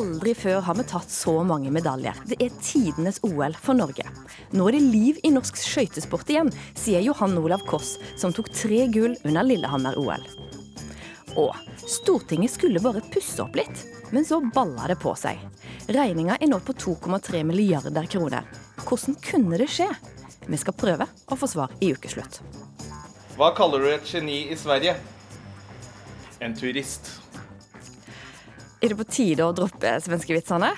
Aldri før har vi tatt så mange medaljer. Det er tidenes OL for Norge. Nå er det liv i norsk skøytesport igjen, sier Johan Olav Koss, som tok tre gull under Lillehammer-OL. Og Stortinget skulle bare pusse opp litt, men så balla det på seg. Regninga er nå på 2,3 milliarder kroner. Hvordan kunne det skje? Vi skal prøve å få svar i ukeslutt. Hva kaller du et geni i Sverige? En turist. Er det på tide å droppe svenskevitsene?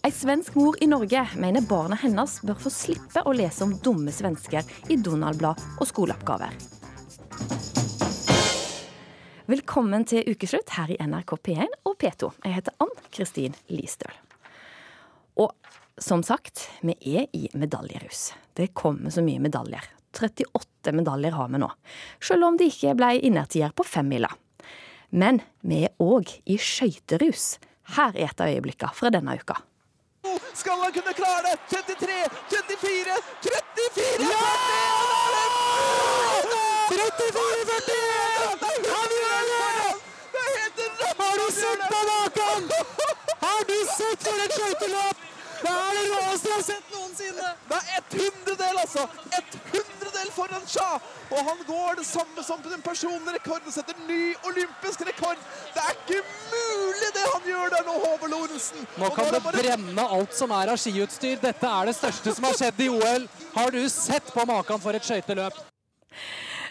Ei svensk mor i Norge mener barna hennes bør få slippe å lese om dumme svensker i Donald-blad og skoleoppgaver. Velkommen til ukeslutt her i NRK P1 og P2. Jeg heter Ann Kristin Listøl. Og som sagt, vi er i medaljerus. Det kommer så mye medaljer. 38 medaljer har vi nå. Selv om det ikke ble innertier på femmila. Men vi er òg i skøyterus. Her er et av øyeblikkene fra denne uka. Skal han kunne klare det? 33, 34, 34, Ja! 40! 34-40! Han gjør det! Har du sett på maken? Har du sett for et skøyteløp? Det er det råeste jeg har sett noensinne. Det er et hundredel, altså! Et hundredel foran Sja! Og han går det samme som den personrekorden, setter ny olympisk rekord! Det er ikke mulig det han gjør der nå, Håvard Lorentzen! Nå kan det bare- brenne alt som er av skiutstyr. Dette er det største som har skjedd i OL. Har du sett på maken for et skøyteløp?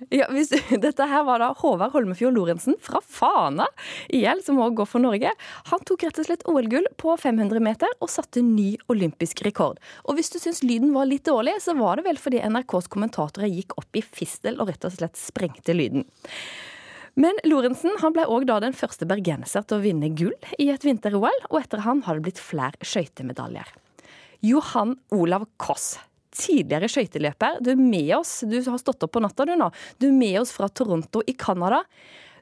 Ja, hvis, dette her var da Håvard Holmefjord Lorentzen fra Fana IL, som òg går for Norge. Han tok rett og slett OL-gull på 500 meter og satte ny olympisk rekord. Og hvis du syns lyden var litt dårlig, så var det vel fordi NRKs kommentatorer gikk opp i fistel og rett og slett sprengte lyden. Men Lorentzen han ble òg den første bergenser til å vinne gull i et vinter-OL, og etter han har det blitt flere skøytemedaljer. Johan Olav Koss, tidligere skøyteløper. Du er med oss, du har stått opp på natta du nå. Du er med oss fra Toronto i Canada.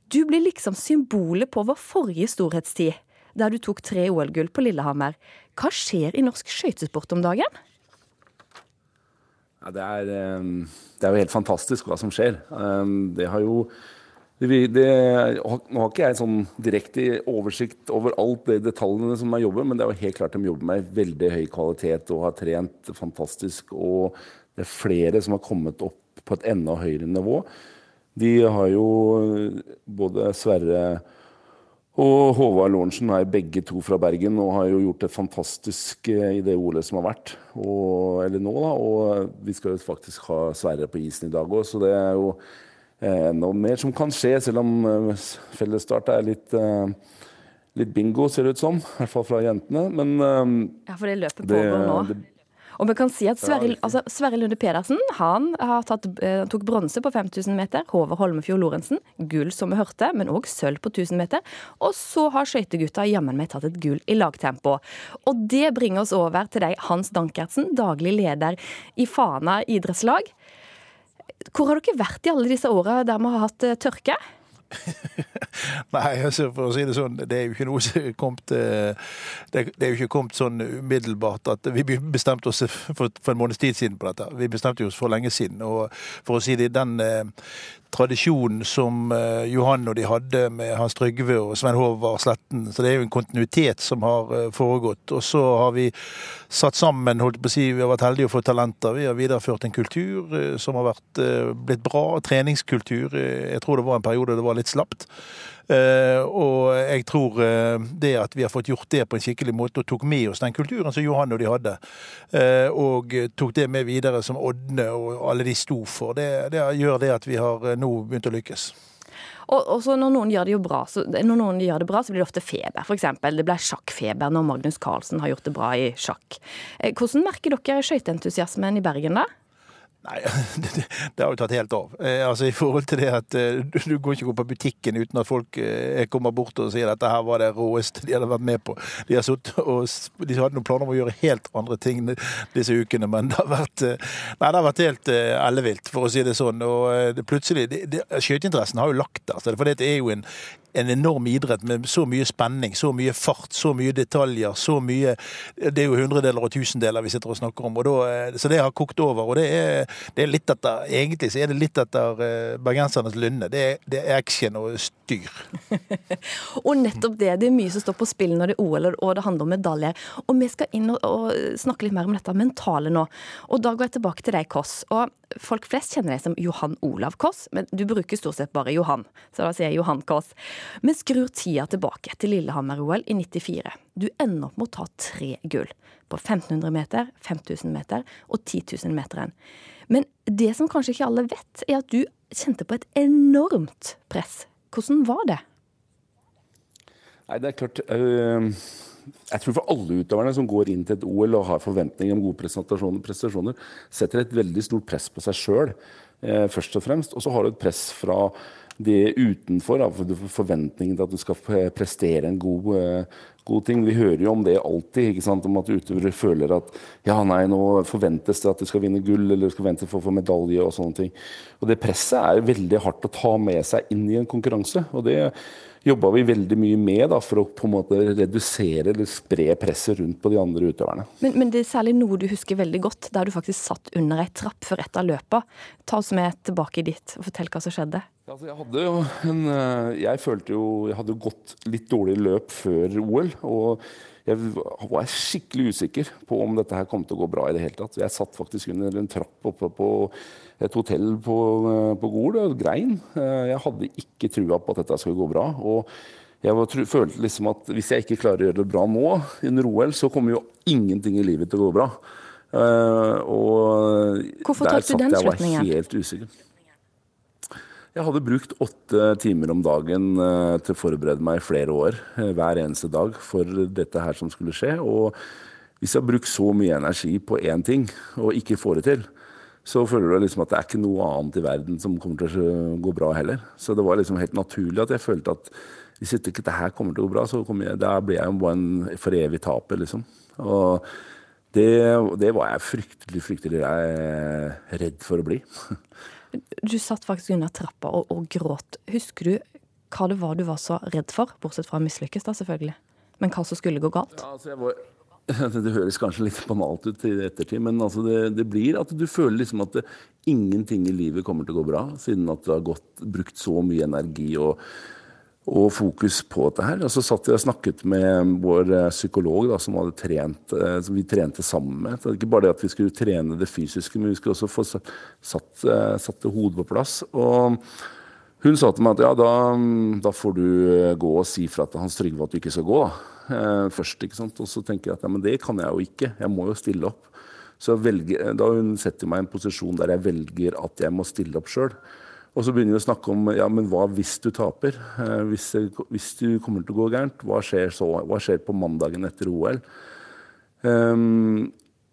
Du blir liksom symbolet på vår forrige storhetstid, der du tok tre OL-gull på Lillehammer. Hva skjer i norsk skøytesport om dagen? Ja, det, er, eh, det er jo helt fantastisk hva som skjer. Eh, Det har jo det, det, Nå har ikke jeg sånn direkte oversikt over alt det detaljene som er jobber, men det er jo helt klart de jobber med veldig høy kvalitet og har trent fantastisk. Og det er flere som har kommet opp på et enda høyere nivå. De har jo både Sverre og Håvard Lorentzen er begge to fra Bergen og har jo gjort det fantastisk eh, i det OL som har vært. Og, eller nå, da. Og vi skal jo faktisk ha Sverre på isen i dag òg, så det er jo noe mer som kan skje, selv om eh, fellesstart er litt, eh, litt bingo, ser det ut som. I hvert fall fra jentene. Men eh, Ja, for det løpet pågår nå. det Og vi kan si at Sverre, altså, Sverre Lunde Pedersen han har tatt, eh, tok bronse på 5000 meter. Håvard Holmefjord Lorentzen gull, som vi hørte, men òg sølv på 1000 meter. Og så har skøytegutta jammen meg tatt et gull i lagtempo. Og det bringer oss over til deg, Hans Dankertsen, daglig leder i Fana idrettslag. Hvor har dere vært i alle disse åra der vi har hatt eh, tørke? Nei, altså for å si det sånn, det er jo ikke noe som kommet eh, Det er jo ikke kommet sånn umiddelbart at Vi bestemte oss for, for en måneds tid siden på dette. Vi bestemte oss for lenge siden. Og for å si det, den eh, tradisjonen som eh, Johan og de hadde med Hans Trygve og Svein Håvard Sletten, så det er jo en kontinuitet som har eh, foregått. Og så har vi satt sammen, holdt på å si, vi har vært heldige å få talenter. Vi har videreført en kultur eh, som har vært, blitt bra. Treningskultur. Jeg tror det var en periode det var litt slapt. Eh, og jeg tror eh, det at vi har fått gjort det på en skikkelig måte, og tok med oss den kulturen som Johan og de hadde, eh, og tok det med videre som Ådne og alle de sto for, det, det gjør det at vi har nå begynt å lykkes. Og, når noen bra, så, når noen gjør det bra, så blir det ofte feber. For eksempel, det ble sjakkfeber når Magnus Carlsen har gjort det bra i sjakk. Hvordan merker dere skøyteentusiasmen i Bergen, da? Nei, det, har jo tatt helt av. Eh, altså I forhold til det at eh, du, du går ikke gå på butikken uten at folk eh, kommer bort og sier at dette her var det råeste de hadde vært med på. De og de hadde noen planer om å gjøre helt andre ting disse ukene, men det har vært, nei, det har vært helt ellevilt, for å si det sånn. Og det, plutselig, det, Skøyteinteressen har jo lagt der. For det er jo en en enorm idrett med så mye spenning, så mye fart, så mye detaljer, så mye Det er jo hundredeler og tusendeler vi sitter og snakker om, og da, eh, så det har kokt over. Og det er, det er litt etter Egentlig så er det litt etter eh, bergensernes lynne. Det, det er action og styr. Og nettopp det. Det er mye som står på spill når det er OL, og det handler om medaljer. Og vi skal inn og, og snakke litt mer om dette mentale nå. Og da går jeg tilbake til deg, Koss. Og folk flest kjenner deg som Johan Olav Koss, men du bruker stort sett bare Johan. Så da sier jeg Johan Koss. Men skrur tida tilbake til Lillehammer-OL i 94. Du ender opp med å ta tre gull. På 1500 meter, 5000 meter og 10 000-meteren. Men det som kanskje ikke alle vet, er at du kjente på et enormt press. Hvordan var det? Nei, det er klart øh, Jeg tror for alle utøverne som går inn til et OL og har forventninger om gode prestasjoner, setter et veldig stort press på seg sjøl, eh, først og fremst. Og så har du et press fra det utenfor, da, for forventningen til at du skal prestere en god, eh, god ting. Vi hører jo om det alltid, ikke sant? om at utøvere føler at ja, nei, nå forventes det at du skal vinne gull eller du skal vente for å få medalje og sånne ting. Og det presset er veldig hardt å ta med seg inn i en konkurranse. og det jobba vi veldig mye med da, for å på en måte redusere eller spre presset rundt på de andre utøverne. Men, men det er særlig noe du husker veldig godt, der du faktisk satt under ei trapp før et av løpa. Ta oss med tilbake dit og fortell hva som skjedde. Altså, jeg hadde jo en eh, Jeg følte jo Jeg hadde gått litt dårlig løp før OL. Og jeg var skikkelig usikker på om dette her kom til å gå bra i det hele tatt. Jeg satt faktisk under en trapp oppe på et hotell på, eh, på Gol og grein. Eh, Jeg hadde ikke trua på at dette skulle gå bra. Og jeg var, følte liksom at hvis jeg ikke klarer å gjøre det bra nå, under OL, så kommer jo ingenting i livet til å gå bra. Eh, og Hvorfor der satt jeg og var helt usikker. Jeg hadde brukt åtte timer om dagen eh, til å forberede meg i flere år, eh, hver eneste dag, for dette her som skulle skje. Og hvis jeg har brukt så mye energi på én ting, og ikke får det til, så føler du liksom at det er ikke noe annet i verden som kommer til å gå bra heller. Så det var liksom helt naturlig at jeg følte at hvis ikke dette her kommer til å gå bra, så jeg, da blir jeg bare en for evig taper, liksom. Og det, det var jeg fryktelig, fryktelig eh, redd for å bli. Du satt faktisk under trappa og, og gråt. Husker du hva det var du var så redd for? Bortsett fra å mislykkes, da, selvfølgelig. Men hva som skulle gå galt? Ja, altså var, det høres kanskje litt banalt ut i ettertid, men altså det, det blir at du føler liksom at det, ingenting i livet kommer til å gå bra, siden at du har gått, brukt så mye energi og, og fokus på dette her. Og så satt jeg og snakket med vår eh, psykolog, da, som, trent, eh, som vi trente sammen med. Så det er ikke bare det at vi skulle trene det fysiske, men vi skulle også få satt, satt, eh, det hodet på plass. Og hun sa til meg at ja, da, da får du gå og si fra til Hans Trygve at du ikke skal gå. først, ikke sant? Og så tenker jeg at ja, men det kan jeg jo ikke. Jeg må jo stille opp. Så velger, da hun setter meg i en posisjon der jeg velger at jeg må stille opp sjøl. Og så begynner vi å snakke om ja, men hva hvis du taper? Eh, hvis, hvis du kommer til å gå gærent, hva skjer så? Hva skjer på mandagen etter OL? Um,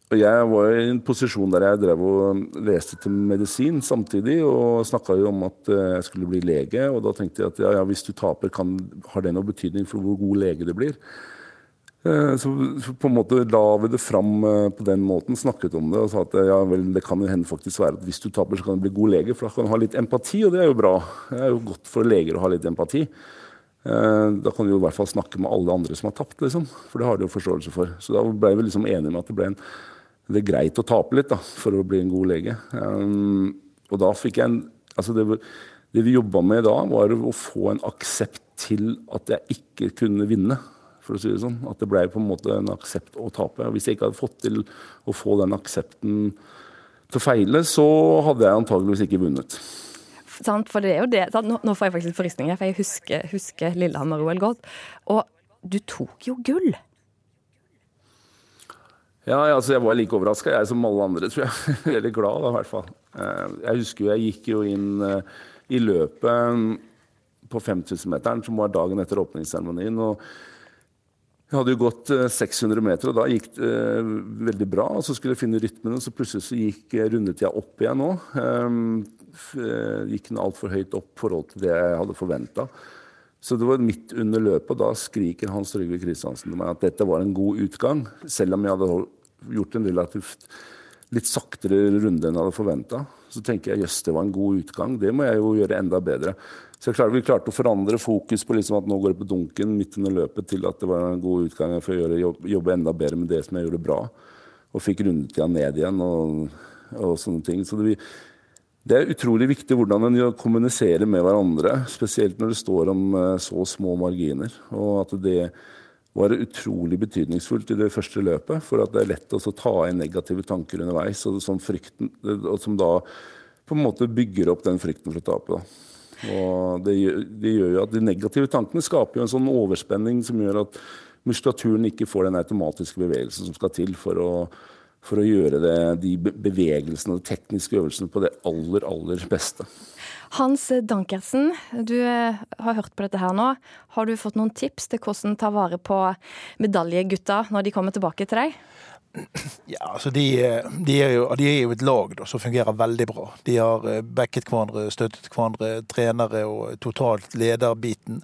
og jeg var i en posisjon der jeg drev og leste til medisin samtidig, og snakka om at eh, jeg skulle bli lege. Og da tenkte jeg at ja, ja, hvis du taper, kan, har det noe betydning for hvor god lege du blir? Eh, Så så på en måte la vi det fram eh, på den måten, snakket om det og sa at eh, ja, vel, det kan jo hende faktisk være at hvis du taper, så kan du bli god lege, for da kan du ha litt empati, og det er jo bra. Det er jo godt for leger å ha litt empati. Da kan du jo i hvert fall snakke med alle andre som har tapt, liksom. For det har de jo forståelse for. Så da ble vi liksom enige med at det ble en det er greit å tape litt da, for å bli en god lege. Um, og da fikk jeg en altså det, det vi jobba med da, var å få en aksept til at jeg ikke kunne vinne. For å si det sånn. At det ble på en måte en aksept å tape. Og hvis jeg ikke hadde fått til å få den aksepten til å feile, så hadde jeg antageligvis ikke vunnet. Sant? For det er jo det. Nå, får jeg faktisk forrysninger, for jeg husker, husker Lillehammer-OL godt. Og du tok jo gull. Ja, altså jeg var like overraska som alle andre, tror jeg. Veldig glad, da, i hvert fall. Eh, Jeg husker jo jeg gikk jo inn eh, i løpet mm, på 5000-meteren, som var dagen etter åpningsseremonien. og jeg hadde jo gått eh, 600 meter, og da gikk det eh, veldig bra. og Så skulle jeg finne rytmen, så plutselig så gikk eh, rundetida opp igjen nå. Um, eh, gikk den altfor høyt opp i forhold til det jeg hadde forventa. Så det var midt under løpet, og da skriker Hans Trygve Kristiansen til meg at dette var en god utgang, selv om jeg hadde gjort en relativt litt saktere runde enn jeg hadde forventa. Så tenker jeg jøss, det var en god utgang. Det må jeg jo gjøre enda bedre. Så klart, Vi klarte å forandre fokus på liksom at nå går det på dunken midt under løpet, til at det var en god utgang for å gjøre, jobbe, enda bedre med det som jeg gjorde bra. Og fikk rundetida ned igjen og, og sånne ting. Så det, det er utrolig viktig hvordan en kommuniserer med hverandre, spesielt når det står om eh, så små marginer. Og at det var utrolig betydningsfullt i det første løpet. For at det er lett å ta inn negative tanker underveis, og som, frykten, og som da på en måte bygger opp den frykten for å tape. Da. Og det, det, gjør jo at De negative tankene skaper jo en sånn overspenning som gjør at muskulaturen ikke får den automatiske bevegelsen som skal til for å, for å gjøre det, de bevegelsene og de tekniske øvelsene på det aller, aller beste. Hans Dankersen, du eh, har hørt på dette her nå. Har du fått noen tips til hvordan ta vare på medaljegutta når de kommer tilbake til deg? Ja, altså de, de, er jo, de, er jo, et lag da, som fungerer veldig bra. De har eh, backet hverandre, støttet hverandre, trenere og totalt lederbiten.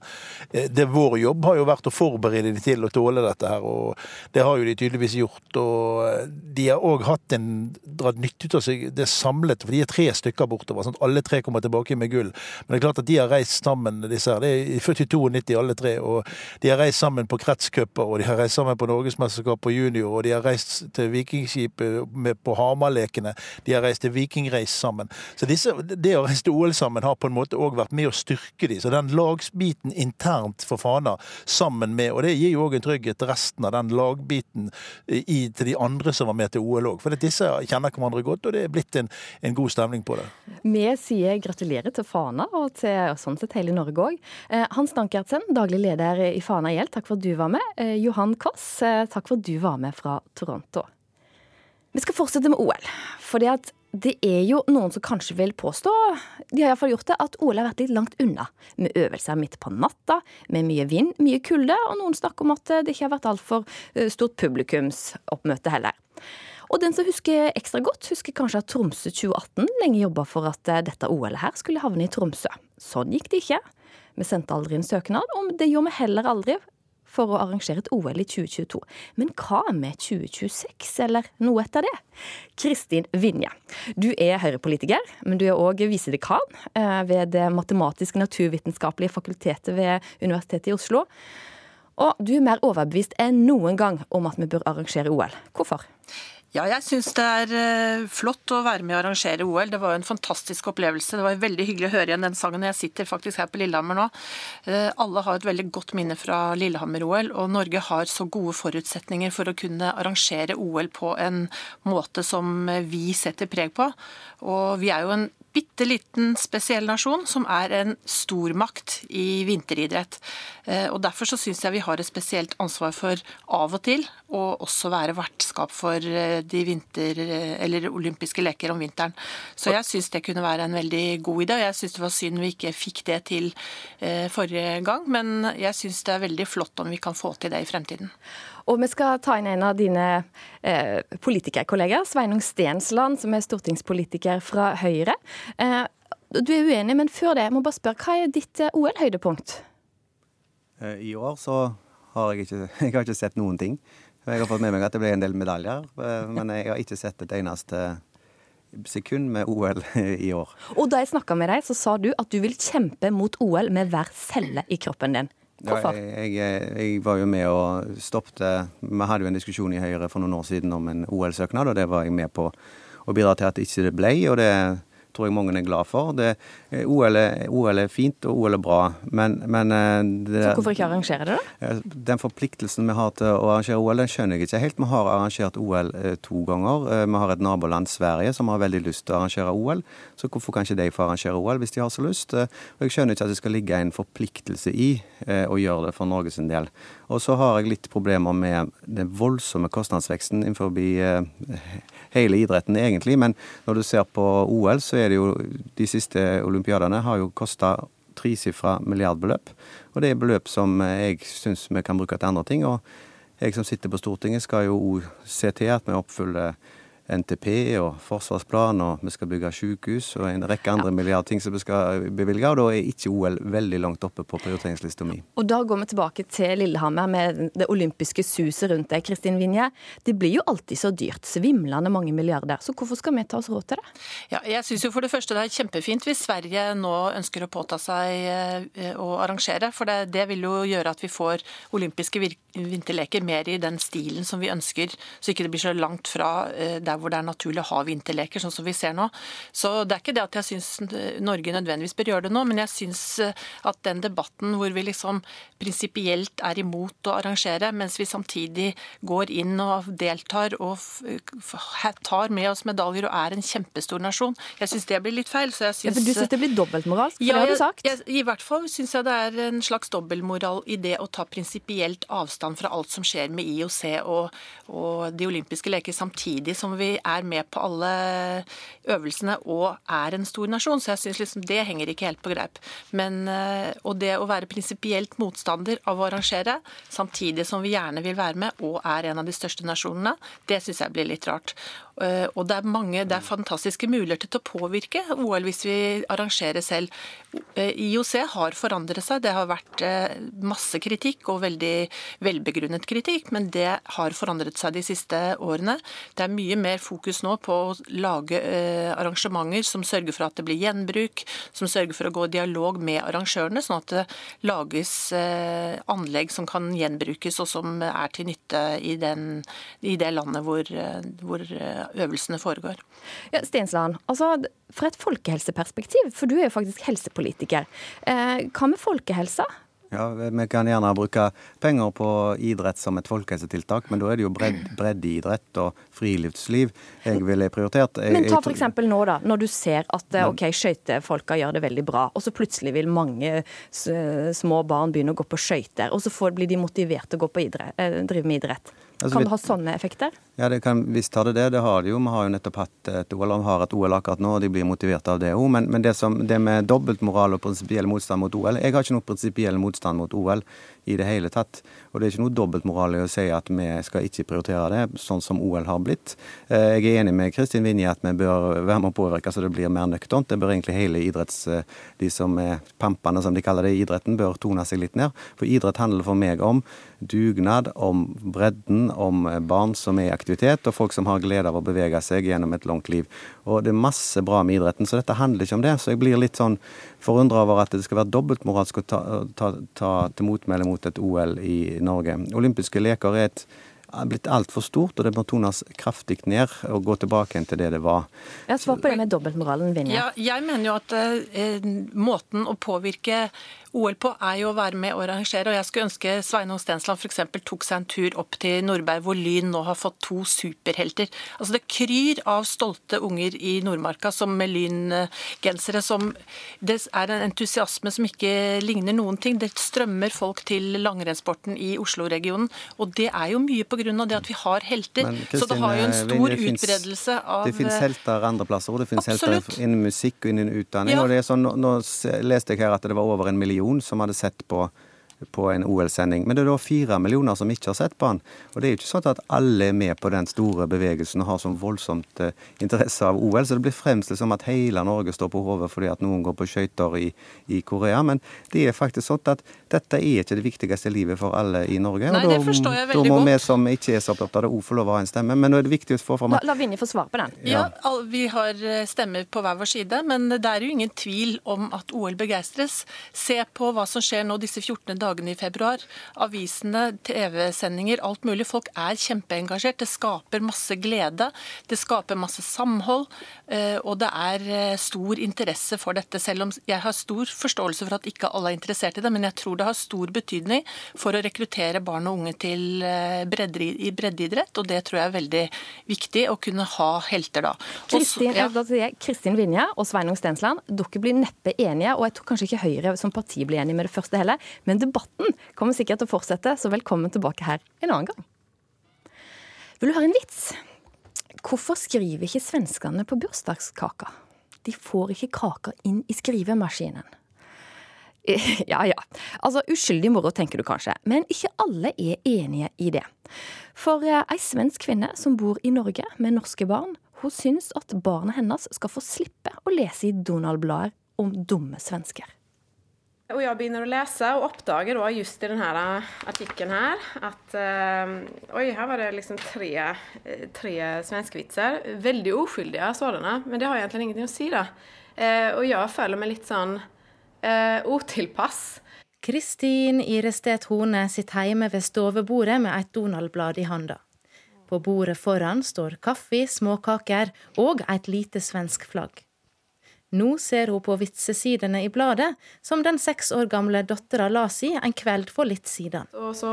Eh, det Vår jobb har jo vært å forberede de til å tåle dette her, og det har jo de tydeligvis gjort. Og eh, de har òg hatt en dratt nytte ut av seg det samlet, for de er tre stykker bortover. sånn Alle tre kommer tilbake med gull. Men det er klart at de har reist sammen, disse her. Det er født i 92 alle tre, og de har reist sammen på kretscuper, og de har reist sammen på norgesmesterskap på junior, og de har reist til Vikingskipet på Hamarlekene. De har reist til Vikingreis sammen. Så disse, det å reise til OL sammen har på en måte òg vært med å styrke de. Så den lagsbiten internt for Fana sammen med Og det gir jo òg en trygghet til resten av den lagbiten i, til de andre som var med til OL òg. For disse kjenner hverandre godt, og det er blitt en, en god stemning på det. Vi sier gratulerer til Fana, og til sånn sett hele Norge òg. Eh, Hans Dankertsen, daglig leder i Fana IL, takk for at du var med. Eh, Johan Koss, eh, takk for at du var med fra Toronto. Vi skal fortsette med OL. fordi at det er jo noen som kanskje vil påstå, de har iallfall gjort det, at OL har vært litt langt unna. Med øvelser midt på natta, med mye vind, mye kulde, og noen snakker om at det ikke har vært altfor eh, stort publikumsoppmøte heller. Og den som husker ekstra godt, husker kanskje at Tromsø 2018 lenge jobba for at eh, dette OL-et her skulle havne i Tromsø. Sånn gikk det ikke. Vi sendte aldri inn søknad, og det gjorde vi heller aldri for å arrangere et OL i 2022. Men hva med 2026, eller noe etter det? Kristin Vinje, du er Høyre-politiker, men du er òg visedekan eh, ved Det matematiske naturvitenskapelige fakultetet ved Universitetet i Oslo. Og du er mer overbevist enn noen gang om at vi bør arrangere OL. Hvorfor? Ja, jeg syns det er eh, flott å være med og arrangere OL. Det var jo en fantastisk opplevelse. Det var veldig hyggelig å høre igjen den sangen. Jeg sitter faktisk her på Lillehammer nå. Eh, alle har et veldig godt minne fra Lillehammer-OL, og Norge har så gode forutsetninger for å kunne arrangere OL på en måte som vi setter preg på. Og vi er jo en bitte liten spesiell nasjon som er en stormakt i vinteridrett. Eh, og Derfor så syns jeg vi har et spesielt ansvar for av og til å også være vertskap for eh, de vinter- eller olympiske leker om vinteren. Så jeg syns det kunne være en veldig god idé. Jeg syns det var synd vi ikke fikk det til eh, forrige gang, men jeg syns det er veldig flott om vi kan få til det i fremtiden. Og vi skal ta inn en av dine eh, politikerkolleger, Sveinung Stensland, som er stortingspolitiker fra Høyre. Eh, du er uenig, men før det, jeg må bare spørre, hva er ditt eh, OL-høydepunkt? Eh, I år så har jeg ikke, jeg har ikke sett noen ting. Jeg har fått med meg at det ble en del medaljer, eh, men jeg har ikke sett et eneste sekund med OL i år. Og da jeg snakka med deg, så sa du at du vil kjempe mot OL med hver celle i kroppen din. Hvorfor? Ja, jeg, jeg, var jo med og stoppet Vi hadde jo en diskusjon i Høyre for noen år siden om en OL-søknad, og det var jeg med på å bidra til at det ikke ble. og det tror jeg mange er glad for. Det, eh, OL, er, OL, er, fint, og OL er bra, men, men eh, det, Så hvorfor ikke arrangere det, da? Den forpliktelsen vi har til å arrangere OL, den skjønner jeg ikke helt. Vi har arrangert OL eh, to ganger. Vi har et naboland, Sverige, som har veldig lyst til å arrangere OL. Så hvorfor kan ikke de få arrangere OL hvis de har så lyst? Og jeg skjønner ikke at det skal ligge en forpliktelse i å gjøre det for Norges del. Og så har jeg litt problemer med den voldsomme kostnadsveksten innenfor hele idretten, egentlig. Men når du ser på OL, så er det jo De siste olympiadene har jo kosta tresifra milliardbeløp. Og det er beløp som jeg syns vi kan bruke til andre ting. Og jeg som sitter på Stortinget skal jo se til at vi oppfyller NTP og forsvarsplan, og vi skal bygge sykehus og en rekke andre milliardting som vi skal bevilge, og da er ikke OL veldig langt oppe på prioriteringslista mi. Og da går vi tilbake til Lillehammer med det olympiske suset rundt deg, Kristin Vinje. Det blir jo alltid så dyrt, svimlende mange milliarder, så hvorfor skal vi ta oss råd til det? Ja, jeg synes jo for det første det er kjempefint hvis Sverige nå ønsker å påta seg eh, å arrangere, for det, det vil jo gjøre at vi får olympiske vinterleker mer i den stilen som vi ønsker, så ikke det blir så langt fra eh, der hvor det er naturlig å ha vinterleker, sånn som vi ser nå. Så det er ikke det at jeg syns Norge nødvendigvis bør gjøre det nå, men jeg syns eh, at den debatten hvor vi liksom prinsipielt er imot å arrangere, mens vi samtidig går inn og deltar og tar med oss medaljer og er en kjempestor nasjon, jeg syns det blir litt feil. Så jeg syns ja, du syns det blir dobbeltmoralsk? For ja, det har du sagt. Jeg, I hvert fall syns jeg det er en slags dobbeltmoral i det å ta prinsipielt avstand fra alt som skjer med IOC og, og de olympiske leker, samtidig som vi er med på alle øvelsene og er en stor nasjon. Så jeg syns liksom det henger ikke helt på greip. Men, eh, og det å være prinsipielt motstander av å arrangere, samtidig som vi gjerne vil være med og er en av de største nasjonene, det syns jeg blir litt rart. Eh, og det er mange, det er fantastiske muligheter til å påvirke OL hvis vi arrangerer selv. Eh, IOC har forandret seg. Det har vært masse kritikk, og veldig velbegrunnet kritikk, men det har forandret seg de siste årene. Det er mye mer fokus nå på å lage arrangementer som sørger for at det blir gjenbruk, som sørger for å gå i dialog med arrangørene, sånn at det lages anlegg som kan gjenbrukes, og som er til nytte i, den, i det landet hvor, hvor øvelsene foregår. Ja, Stensland, altså fra et folkehelseperspektiv, for du er jo faktisk helsepolitiker. Eh, hva med folkehelsa? Ja, Vi kan gjerne bruke penger på idrett som et folkehelsetiltak, men da er det jo bredd, breddeidrett og friluftsliv jeg ville prioritert. Jeg, men ta f.eks. nå, da, når du ser at eh, ok, skøytefolka gjør det veldig bra, og så plutselig vil mange små barn begynne å gå på skøyter, og så får, blir de motivert til å gå på idrett, eh, drive med idrett. Altså, kan det ha sånne effekter? Ja, det kan visst har det det. Det har det jo. Vi har jo nettopp hatt et OL, og vi har et OL akkurat nå, og de blir motivert av det òg. Men, men, det, som, det med dobbeltmoral og prinsipiell motstand mot OL Jeg har ikke noe prinsipiell motstand mot OL i det hele tatt. Og det er ikke noe dobbeltmoral i å si at vi skal ikke prioritere det, sånn som OL har blitt. Eh, jeg er enig med Kristin Vinje at vi bør være med å påvirke så det blir mer nøkternt. Det bør egentlig hele idretts... Eh, de som er pampene, som de kaller det i idretten, bør tone seg litt ned. For idrett handler for meg om dugnad, om bredden, om barn som er i aktivitet, og folk som har glede av å bevege seg gjennom et langt liv. Og det er masse bra med idretten, så dette handler ikke om det. Så jeg blir litt sånn forundra over at det skal være dobbeltmoralsk å ta, ta, ta til motmæle mot et OL i Norge. Olympiske leker er et er blitt altfor stort, og det må tones kraftig ned og gå tilbake til det det var. Jeg Svar på det med dobbeltmoralen, Vinje. Ja, jeg mener jo at eh, måten å påvirke OL på er jo å være med og arrangere. og Jeg skulle ønske Sveinung Stensland f.eks. tok seg en tur opp til Nordberg, hvor Lyn nå har fått to superhelter. Altså Det kryr av stolte unger i Nordmarka som med Lyn-gensere. som Det er en entusiasme som ikke ligner noen ting. Det strømmer folk til langrennssporten i Oslo-regionen. Og det er jo mye pga. det at vi har helter. Men, så det har jo en stor Vinje, utbredelse av Det finnes helter andre plasser, og det finnes Absolutt. helter innen musikk og innen utdanning. Ja. og det er sånn, nå leste jeg her at det var over en million million som hadde sett på på en OL-sending. Men det er da fire millioner som ikke har sett på den. Og det er jo ikke sånn at alle er med på den store bevegelsen og har sånn voldsomt eh, interesse av OL. Så det blir fremstilt som at hele Norge står på hodet fordi at noen går på skøyter i, i, Korea. Men det er faktisk sånn at dette er ikke det viktigste livet for alle i Norge. Nei, og da, det forstår jeg veldig da må godt. vi som ikke er så opptatt av det, òg få lov å ha en stemme. Men nå er det viktig å få fram La, la Vinje få svar på den. Ja, ja vi har eh, stemmer på hver vår side, men det er jo ingen tvil om at OL begeistres. Se på hva som skjer nå disse 14 dagene i februar avisene, TV-sendinger, alt mulig. Folk er kjempeengasjert. Det skaper masse glede. Det skaper masse samhold. Eh, og det er eh, stor interesse for dette, selv om jeg har stor forståelse for at ikke alle er interessert i det. Men jeg tror det har stor betydning for å rekruttere barn og unge til eh, breddeidrett. Og det tror jeg er veldig viktig å kunne ha helter da. Kristin, ja. Kristin Vinje og Sveinung Stensland, dere blir neppe enige, og jeg tror kanskje ikke Høyre som parti blir enige med det første heller, men debatten kommer sikkert til å fortsette, så velkommen tilbake her en annen gang. Vil du høre en vits? Hvorfor skriver ikke svenskene på bursdagskaka? De får ikke kaka inn i skrivemaskinen. Ja ja. Altså, uskyldig moro, tenker du kanskje. Men ikke alle er enige i det. For eh, ei svensk kvinne som bor i Norge med norske barn, hun syns at barna hennes skal få slippe å lese i Donald-blader om dumme svensker. Og jeg begynner å lese og oppdager da just i denne artikkelen her at eh, Oi, her var det liksom tre, eh, tre svenskevitser. Veldig uskyldige sådanne, men det har egentlig ingenting å si, da. Eh, og jeg føler meg litt sånn eh, utilpass. Kristin Irestedt Hone sitter hjemme ved stovebordet med et Donald-blad i handa. På bordet foran står kaffe, småkaker og et lite svensk flagg. Nå ser hun på vitsesidene i bladet, som den seks år gamle dattera las i en kveld for litt siden. Og så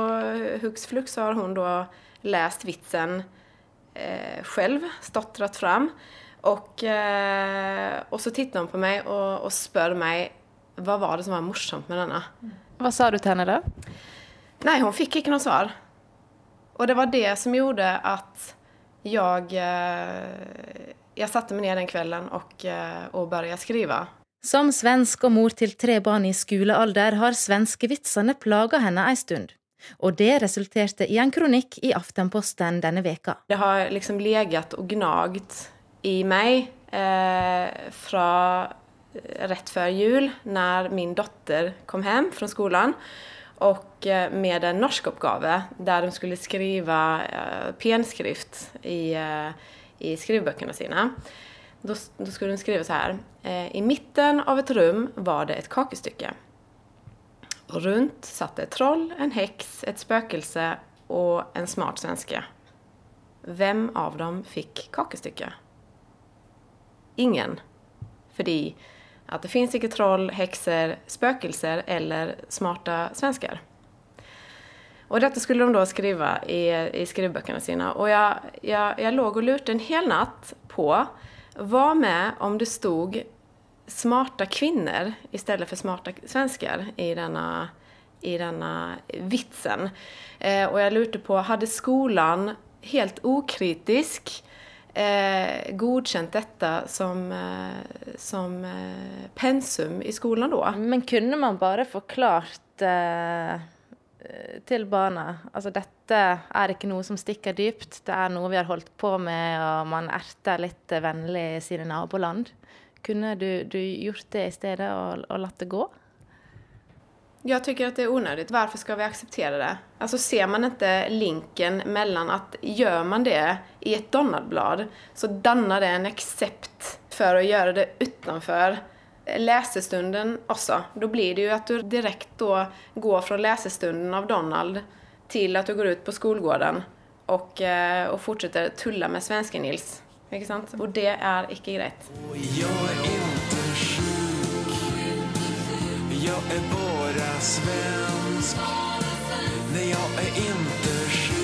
hux flux har hun da lest vitsen eh, selv, stotret fram. Og, eh, og så titter hun på meg og, og, spør meg hva var det som var morsomt med denne. Hva sa du til henne da? Nei, hun fikk ikke noe svar. Og det var det som gjorde at jeg eh, jeg satte meg ned den kvelden og, eh, og begynte skrive. Som svensk og mor til tre barn i skolealder har svenskevitsene plaga henne ei stund. Og det resulterte i en kronikk i Aftenposten denne veka. Det har liksom leget og gnagd i meg eh, fra rett før jul, når min datter kom hjem fra skolen. Og eh, med en norskoppgave der de skulle skrive eh, penskrift i eh, i skrivebøkene sine. Da, skulle hun skrive så her. Eh, I midten av et rom var det et kakestykke. Og rundt satt et troll, en heks, et spøkelse og en smart svenske. Hvem av dem fikk kakestykket? Ingen. Fordi at det fins ikke troll, hekser, spøkelser eller smarte svensker. Og dette skulle de da skrive i, i skrivebøkene sine. Og jeg, jeg, jeg lå og lurte en hel natt på hva med om det stod kvinner i stedet for smarte svensker i denne, i denne vitsen. Eh, og jeg lurte på hadde skolen helt ukritisk eh, godkjent dette som, eh, som eh, pensum i skolen da. Men kunne man bare forklart eh Eh, til barna. Altså dette er ikke noe som stikker dypt. Det er noe vi har holdt på med, og man erter litt vennlig i sine naboland. Kunne du, du gjort det i stedet og, og latt det gå? Jeg syns det er unødvendig. Hvorfor skal vi akseptere det? Altså Ser man ikke linken mellom at gjør man det i et Donald-blad, så danner det en aksept for å gjøre det utenfor läsestunden også. Da blir det jo at du direkte går fra lesestunden av Donald til at du går ut på skolegården og, eh, og fortsetter tulle med Svenske-Nils. Ikke sant? Og det er ikke greit. Jeg er ikke sjuk. Jeg er bare svensk. Nei, jeg er ikke sjuk.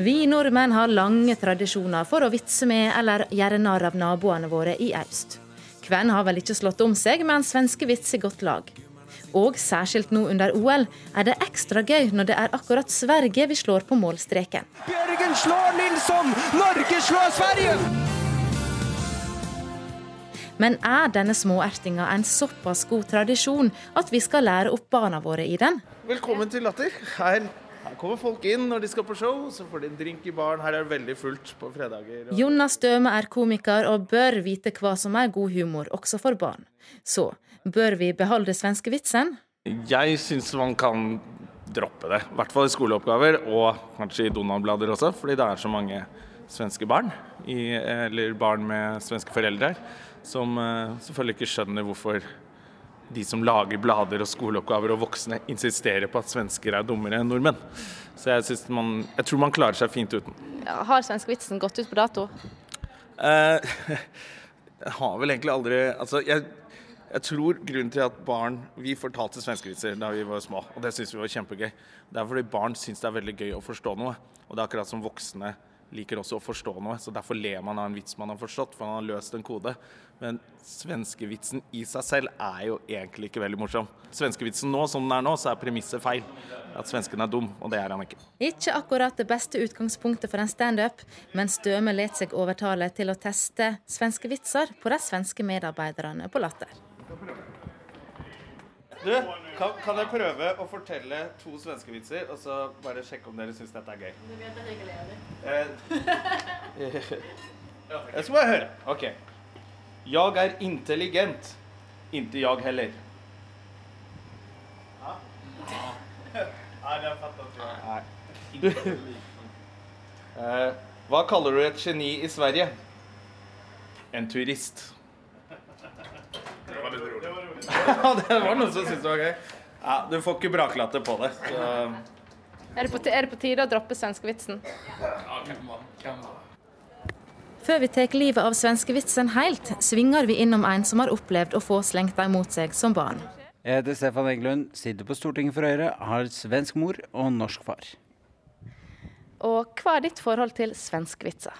Vi nordmenn har lange tradisjoner for å vitse med eller gjøre narr av naboene våre i øst. Hvem har vel ikke slått om seg med en svenskevits i godt lag? Og særskilt nå under OL er det ekstra gøy når det er akkurat Sverige vi slår på målstreken. Bjørgen slår Nilsson! Norge slår Sverige! Men er denne småertinga en såpass god tradisjon at vi skal lære opp barna våre i den? Velkommen til Latter. Her kommer folk inn når de skal på show, så får de en drink i baren. Her er det veldig fullt på fredager. Og... Jonas Døme er komiker og bør vite hva som er god humor, også for barn. Så bør vi beholde svenskevitsen? Jeg syns man kan droppe det. I hvert fall i skoleoppgaver, og kanskje i Donald-blader også, fordi det er så mange svenske barn, i, eller barn med svenske foreldre, som uh, selvfølgelig ikke skjønner hvorfor de som lager blader og skoleoppgaver og voksne insisterer på at svensker er dummere enn nordmenn. Så jeg, man, jeg tror man klarer seg fint uten. Ja, har svenskevitsen gått ut på dato? Eh, jeg har vel egentlig aldri Altså, jeg, jeg, tror grunnen til at barn Vi fortalte svenskevitser da vi var små, og det syns vi var kjempegøy. Det er fordi barn syns det er veldig gøy å forstå noe. Og det er akkurat som voksne liker også å forstå noe, så derfor ler man av en vits man har forstått, for man har løst en kode. Men svenskevitsen i seg selv er jo egentlig ikke veldig morsom. Svenskevitsen nå, som den er nå, så er premisset feil. At svensken er dum, og det er han ikke. Ikke akkurat det beste utgangspunktet for en standup, men Støme let seg overtale til å teste svenske vitser på de svenske medarbeiderne på Latter. Du, kan, kan jeg prøve å fortelle to svenske vitser, og så bare sjekke om dere syns dette er gøy? Eh, Jeg skal bare høre. OK. Jeg er intelligent. Inte jeg heller. Nei, det ikke jeg. Eh, hva kaller du et geni i Sverige? En turist. Det var litt rolig. Ja, det var noen som syntes det var gøy. Ja, du får ikke braklatter på det. Så. Er det, på, er det på tide å droppe svenskevitsen? Før vi tar livet av svenskevitsen helt, svinger vi innom en som har opplevd å få slengt dem mot seg som barn. Jeg heter Stefan Eggelund, sitter på Stortinget for Høyre, har svensk mor og norsk far. Og hva er ditt forhold til svenskvitser?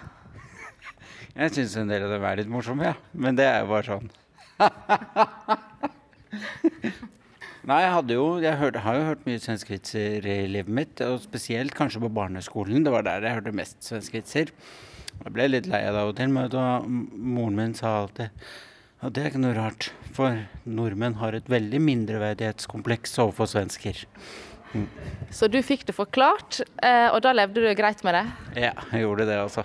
Jeg syns en del av dem er litt morsomme, ja. Men det er jo bare sånn. Nei, jeg hadde jo Jeg hørte, har jo hørt mye svenskvitser i livet mitt, og spesielt kanskje på barneskolen. Det var der jeg hørte mest svenskvitser. Jeg ble litt lei av det av og til, men da, moren min sa alltid og det er ikke noe rart, for nordmenn har et veldig mindreverdighetskompleks overfor svensker. Mm. Så du fikk det forklart, eh, og da levde du greit med det? Ja, jeg gjorde det, altså.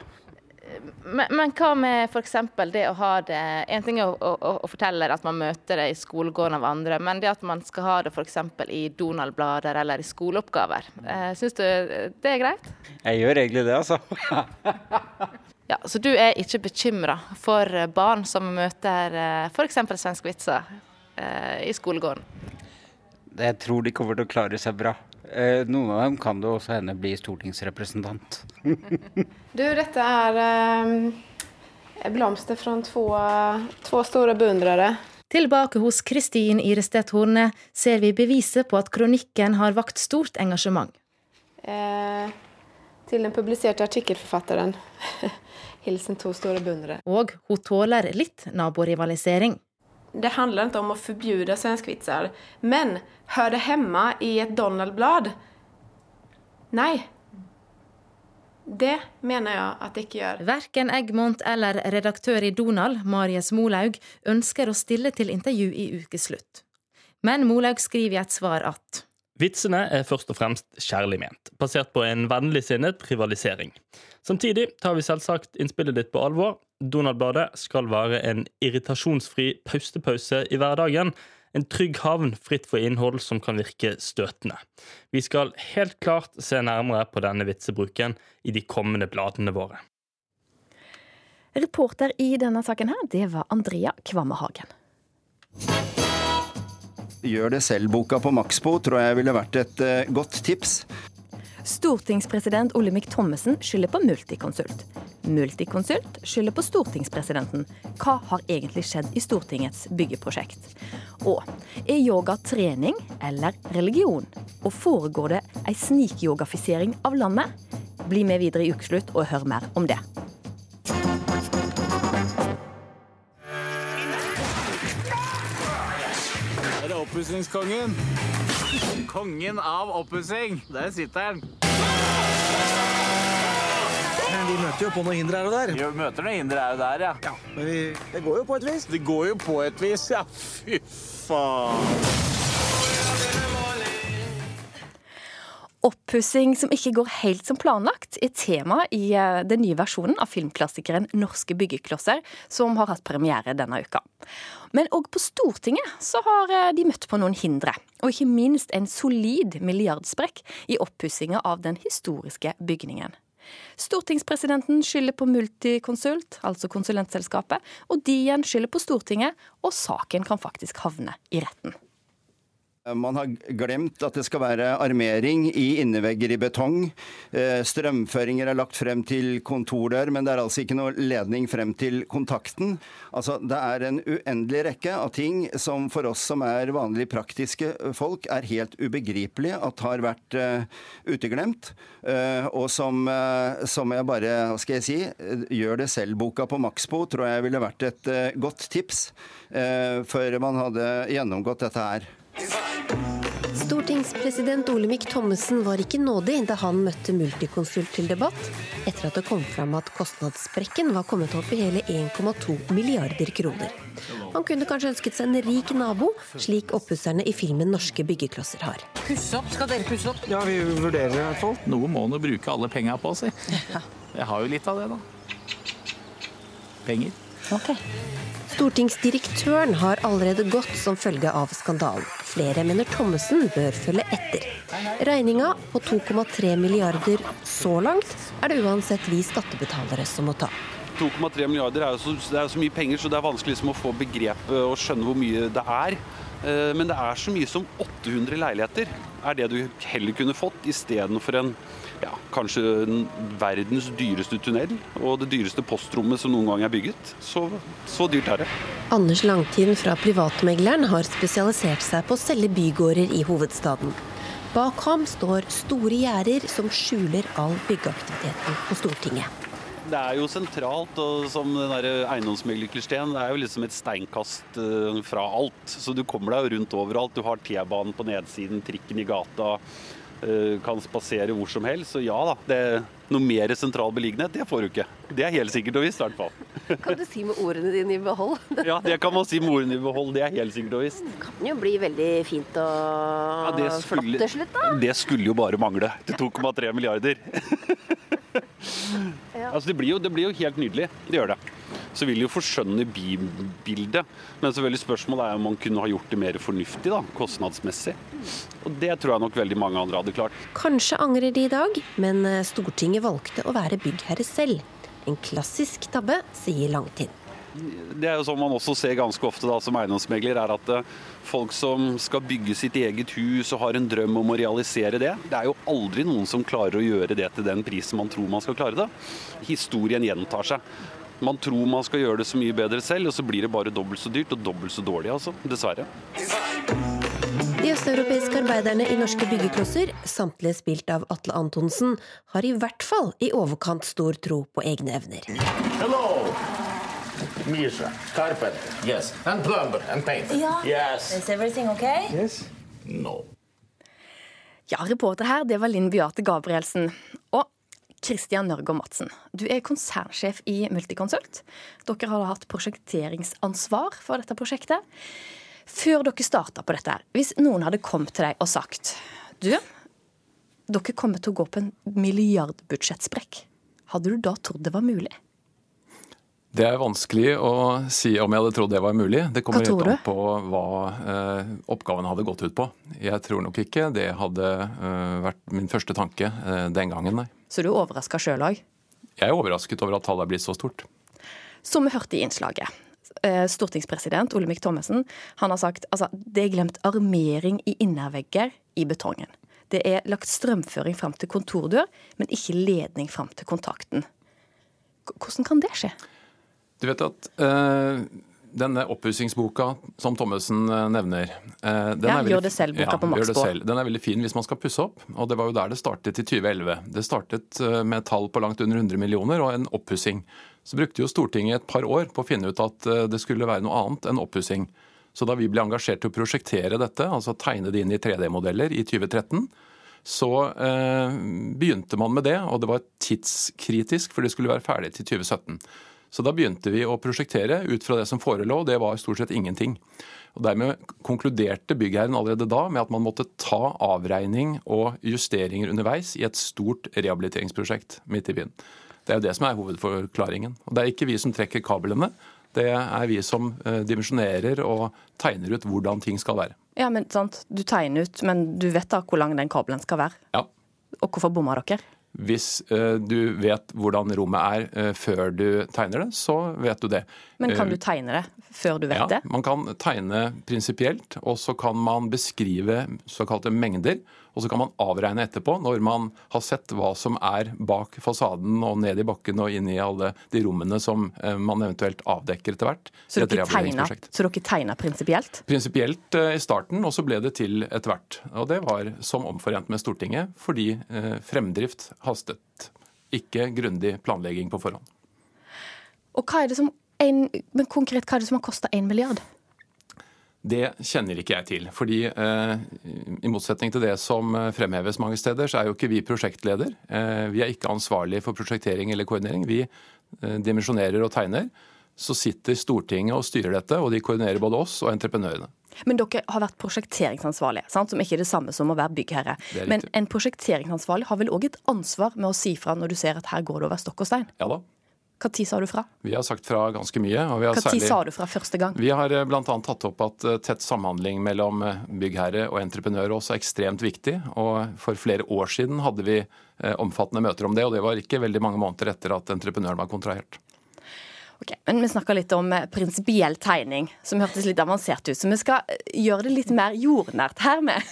Men, men hva med f.eks. det å ha det En ting er å, å, å, fortelle at man møter det i skolegården av andre, men det at man skal ha det f.eks. i Donald-blader eller i skoleoppgaver. Eh, Syns du det er greit? Jeg gjør egentlig det, altså. Ja, Så du er ikke bekymra for barn som møter f.eks. svenske vitser eh, i skolegården? Jeg tror de kommer til å klare seg bra. Eh, noen av dem kan det også hende bli stortingsrepresentant. du, dette er eh, blomster fra to, to store beundrere. Tilbake hos Kristin Irestedt Horne ser vi beviset på at kronikken har vakt stort engasjement. Eh, til den publiserte artikkelforfatteren. Hilsen to store beundrere. Og hun tåler litt naborivalisering. Det handler ikke om å förbjuda svenskvitser, men hører det hjemme i et Donald-blad? Nei. Det mener jeg at det ikke gjør. Verken Egmont eller redaktør i Donald, Marius Molaug, ønsker å stille til intervju i ukeslutt. Men Molaug skriver i et svar at Vitsene er først og fremst kjærlig ment, basert på en vennligsinnet rivalisering. Samtidig tar vi selvsagt innspillet ditt på alvor. Donald-bladet skal være en irritasjonsfri paustepause i hverdagen. En trygg havn fritt for innhold som kan virke støtende. Vi skal helt klart se nærmere på denne vitsebruken i de kommende bladene våre. Reporter i denne saken her, det var Andrea Kvammehagen. Gjør det selv-boka på Maxbo tror jeg ville vært et uh, godt tips. Stortingspresident Olemic Thommessen skylder på Multiconsult. Multiconsult skylder på stortingspresidenten. Hva har egentlig skjedd i Stortingets byggeprosjekt? Og er yoga trening eller religion? Og foregår det ei snikyogafisering av landet? Bli med videre i Ukeslutt og hør mer om det. Er det oppussingskongen? Kongen av oppussing. Der sitter han. Men vi møter jo på noen hindre her og der. Vi møter noen hindre her og der, ja. ja men vi, det går jo på et vis. Det går jo på et vis, ja. Fy faen. Oppussing som ikke går helt som planlagt, er tema i eh, den nye versjonen av filmklassikeren 'Norske byggeklosser', som har hatt premiere denne uka. Men òg på Stortinget så har eh, de møtt på noen hindre, og ikke minst en solid milliardsprekk i oppussinga av den historiske bygningen. Stortingspresidenten skylder på Multiconsult, altså konsulentselskapet, og de igjen skylder på Stortinget, og saken kan faktisk havne i retten. Man har glemt at det skal være armering i innevegger i betong. Eh, strømføringer er lagt frem til kontordør, men det er altså ikke noe ledning frem til kontakten. Altså, det er en uendelig rekke av ting som for oss som er vanlig praktiske folk, er helt ubegripelig at har vært uh, uteglemt. Uh, og som, som, jeg bare, hva skal jeg si, gjør det selv-boka på Maxbo tror jeg ville vært et godt tips før man hadde gjennomgått dette her. Stortingspresident Olemic Thommessen var ikke nådig da han møtte Multiconsult til debatt, etter at det kom fram at kostnadssprekken var kommet opp i hele 1,2 milliarder kroner. Han kunne kanskje ønsket seg en rik nabo, slik oppusserne i filmen 'Norske byggeklosser' har. Pusse opp? Skal dere pusse opp? Ja, vi vurderer i hvert fall. Noe må nå bruke alle penga på, si. Jeg har jo litt av det, da. Penger. Stortingsdirektøren har allerede gått som følge av skandalen. Flere mener Thommessen bør følge etter. Regninga på 2,3 milliarder så langt er det uansett vi skattebetalere som må ta. 2,3 milliarder er jo så, er så mye penger, så det er vanskelig liksom å få begrepet og skjønne hvor mye det er. Eh, Men det er så mye som 800 leiligheter er det du heller kunne fått istedenfor en ja, kanskje den verdens dyreste tunnel og det dyreste postrommet som noen gang er bygget. Så, så dyrt er det. Anders Langtien fra Privatmegleren har spesialisert seg på å selge bygårder i hovedstaden. Bak ham står store gjerder som skjuler all byggeaktiviteten på Stortinget. Det er jo sentralt, og som den eiendomsmeglerklisjeen, det er jo liksom et steinkast eh, fra alt. Så du kommer deg jo rundt overalt. Du har T-banen på nedsiden, trikken i gata, kan spasere hvor som helst. Så ja da, det noe mer sentral beliggenhet, det får du ikke. Det er helt sikkert og visst, i hvert fall. Kan du si med ordene dine i behold? Ja, det kan man si med ordene i behold, det er helt sikkert og visst. kan jo bli veldig fint og Ja, det, flott skulle, til slutt, da. det skulle jo bare mangle til 2,3 milliarder. Altså, det, blir jo, det blir jo helt nydelig, det gjør det. Så vil de jo forskjønne bybildet. Men selvfølgelig spørsmålet er om man kunne ha gjort det mer fornuftig, da, kostnadsmessig. Og det tror jeg nok veldig mange andre hadde klart. Kanskje angrer de i dag, men eh, Stortinget valgte å være byggherre selv. En klassisk tabbe, sier Langtind. Det er jo sånn man også ser ganske ofte da, som eiendomsmegler, er at eh, folk som skal bygge sitt eget hus og har en drøm om å realisere det, det er jo aldri noen som klarer å gjøre det til den prisen man tror man skal klare det. Historien gjentar seg. Man tror man skal gjøre det så mye bedre selv, og så blir det bare dobbelt så dyrt og dobbelt så dårlig, altså. Dessverre. De østeuropeiske arbeiderne i norske byggeklosser, samtlige spilt av Atle Antonsen, har i hvert fall i overkant stor tro på egne evner. Hello, Misha, carpenter, yes, and plumber and painter. Ja. Yes. Is everything okay? Yes. No. Ja, reporter her, det var Linn Beate Gabrielsen. Og Christian Nørgaard Madsen, du er konsernsjef i Multiconsult. Dere har hatt prosjekteringsansvar for dette prosjektet. Før dere starta på dette, hvis noen hadde kommet til deg og sagt Du, dere kommer til å gå på en milliardbudsjettsprekk. Hadde du da trodd det var mulig? Det er vanskelig å si om jeg hadde trodd det var mulig. Det kommer helt an på hva eh, oppgaven hadde gått ut på. Jeg tror nok ikke det hadde eh, vært min første tanke eh, den gangen, nei. Så du er overraska sjøl òg? Jeg er overrasket over at tallet er blitt så stort. Som vi hørte i innslaget. eh, Stortingspresident Olemic Thommessen han har sagt altså, det er glemt armering i innervegger i betongen. Det er lagt strømføring fram til kontordør, men ikke ledning fram til kontakten. Hvordan kan det skje? Du vet at uh, denne oppussingsboka som Thommessen eh, nevner uh, den Ja, er veldig- Gjør det selv-boka på Maxbo. Den er veldig fin hvis man skal pusse opp, og det var jo der det startet i 2011. Det startet med tall på langt under 100 millioner og en oppussing. Så brukte jo Stortinget et par år på å finne ut at det skulle være noe annet enn oppussing. Så da vi ble engasjert til å prosjektere dette, altså tegne det inn i 3D-modeller i 2013, så eh, begynte man med det, og det var tidskritisk, for det skulle være ferdig til 2017. Så da begynte vi å prosjektere ut fra det som forelå, det var stort sett ingenting. Og Dermed konkluderte byggherren allerede da med at man måtte ta avregning og justeringer underveis i et stort rehabiliteringsprosjekt midt i byen. Det er jo det som er hovedforklaringen. Og Det er ikke vi som trekker kablene, det er vi som eh, dimensjonerer og tegner ut hvordan ting skal være. Ja, men sant, Du tegner ut, men du vet da hvor lang den kabelen skal være? Ja. Og hvorfor bomma dere? Hvis eh, du vet hvordan rommet er eh, før du tegner det, så vet du det. Men kan Eh, du tegne det før du vet ja, det? Man kan tegne prinsipielt, og så kan man beskrive såkalte mengder. Og så kan man avregne etterpå, når man har sett hva som er bak fasaden og ned i bakken og inn i alle de rommene som eh, man eventuelt avdekker etter hvert. Så dere tegner, så dere prinsipielt? Prinsipielt eh, i starten, og så ble det til etter hvert. Og det var som omforent med Stortinget, fordi fremdrift hastet. Ikke grundig planlegging på forhånd. Og hva er det som en, men konkret, hva er det som har kosta én milliard? Det kjenner ikke jeg til. fordi eh, I motsetning til det som eh, fremheves mange steder, så er jo ikke vi prosjektleder. Eh, vi er ikke ansvarlige for prosjektering eller koordinering. Vi eh, dimensjonerer og tegner. Så sitter Stortinget og styrer dette, og de koordinerer både oss og entreprenørene. Men dere har vært prosjekteringsansvarlige, sant? som ikke er det samme som å være byggherre. Men en prosjekteringsansvarlig har vel òg et ansvar med å si fra når du ser at her går det over stokk og stein? Ja da. Når sa du fra? Vi har sagt fra ganske mye. Når særlig... sa du fra første gang? Vi har bl.a. tatt opp at eh, tett samhandling mellom eh, byggherre og entreprenør også er ekstremt viktig. Og for flere år siden hadde vi eh, omfattende møter om det, og det var ikke veldig mange måneder etter at entreprenøren var kontrahert. Ok, men Vi snakka litt om prinsipiell tegning, som hørtes litt avansert ut. Så vi skal gjøre det litt mer jordnært her med.